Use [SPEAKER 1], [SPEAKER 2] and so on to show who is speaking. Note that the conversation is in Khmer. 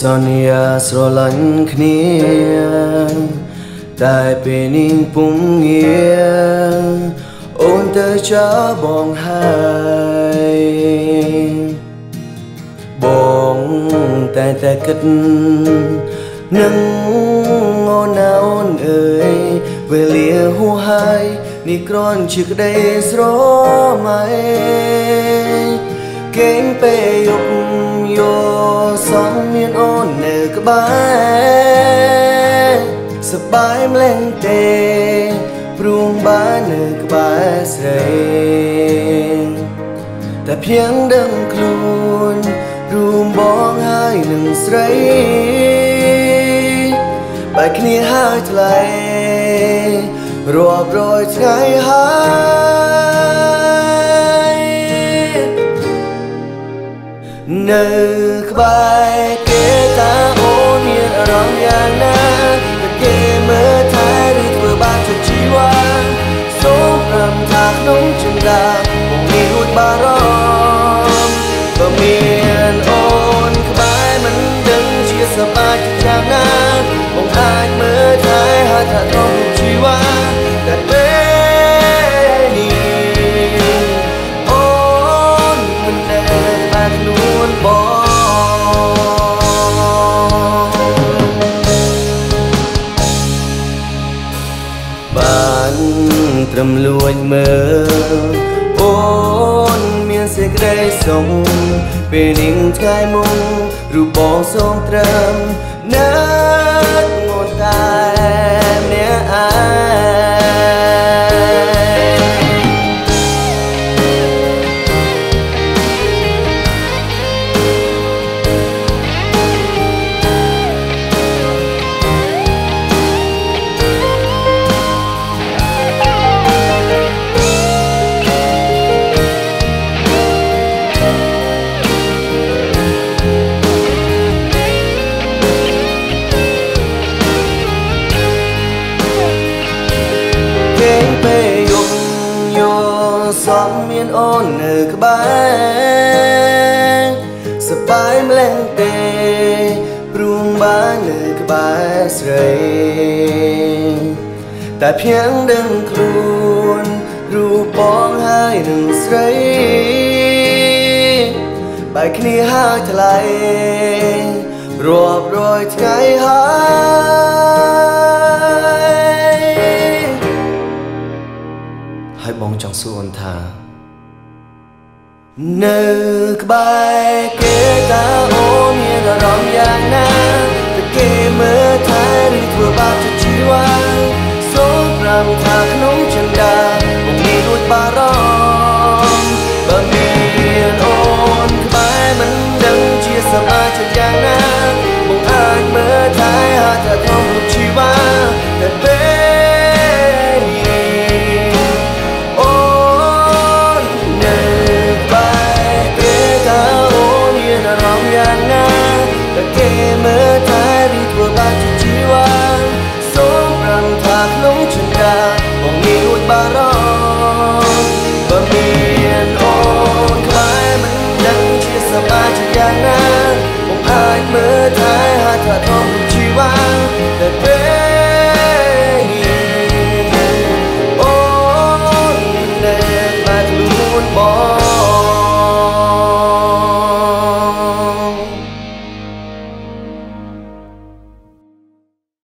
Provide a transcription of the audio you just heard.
[SPEAKER 1] សន្យាស្រឡាញ់គ្នាតែពេលនេះពុំងារអូនទៅចាបងហើយបងតែតែគិតនឹងអូនណាអូនអើយវេលាហួហើយនេះគ្រាន់ជាក្តីស្រមៃកេងពេលយប់យោ សំមានអូននៅក្បែរសបាយម្លេងទេព្រួងបាននៅក្បែរស្រី តែភៀងដឹងខ្លួនរួមបងហើយនឹងស្រីបែកគ្នាហើយថ្លៃរាប់រយថ្ងៃហើយនៅក្បែរគេតាអូនមានអារម្មណ៍យ៉ាងណាតែគេមើលថែឬធ្វើបាបជាជីវ៉ាសូមរំថាក្នុងចិន្តាបងមានរួចបារម្ភក៏មានអូនក្បែរមិនដឹងជាសប្បាយយ៉ាងណាបងអាចមើលថែហើយថាក្នុងជីវ៉ា បានត្រឹមលួចមើលអូនមានសេចក្តីសុខពេលនេះថ្ងៃមុនរូបបងសងត្រឹមណាត់ងន់តែ សំមានអូននៅក្បែរសបាយម្លេះទេព្រួងបាននៅក្បែរស្រីតែភៀងដឹងខ្លួនរូបបងហើយនឹងស្រីបែកគ្នាហើយថ្លៃរាប់រយថ្ងៃហើយ ចង់សួរអូនថានៅក្បែរគេតើអូនមានអារម្មណ៍យ៉ាងណាតែគេមើលថែឬធ្វើបាបជាជីវ៉ាសូមប្រាំថាក្នុងចិន្តាបងមានរួចបារម្ភបើមានអូនក្បែរមិនដឹងជាសមាជិកយ៉ាងណាបងអាចមើលថែហើយថា តែ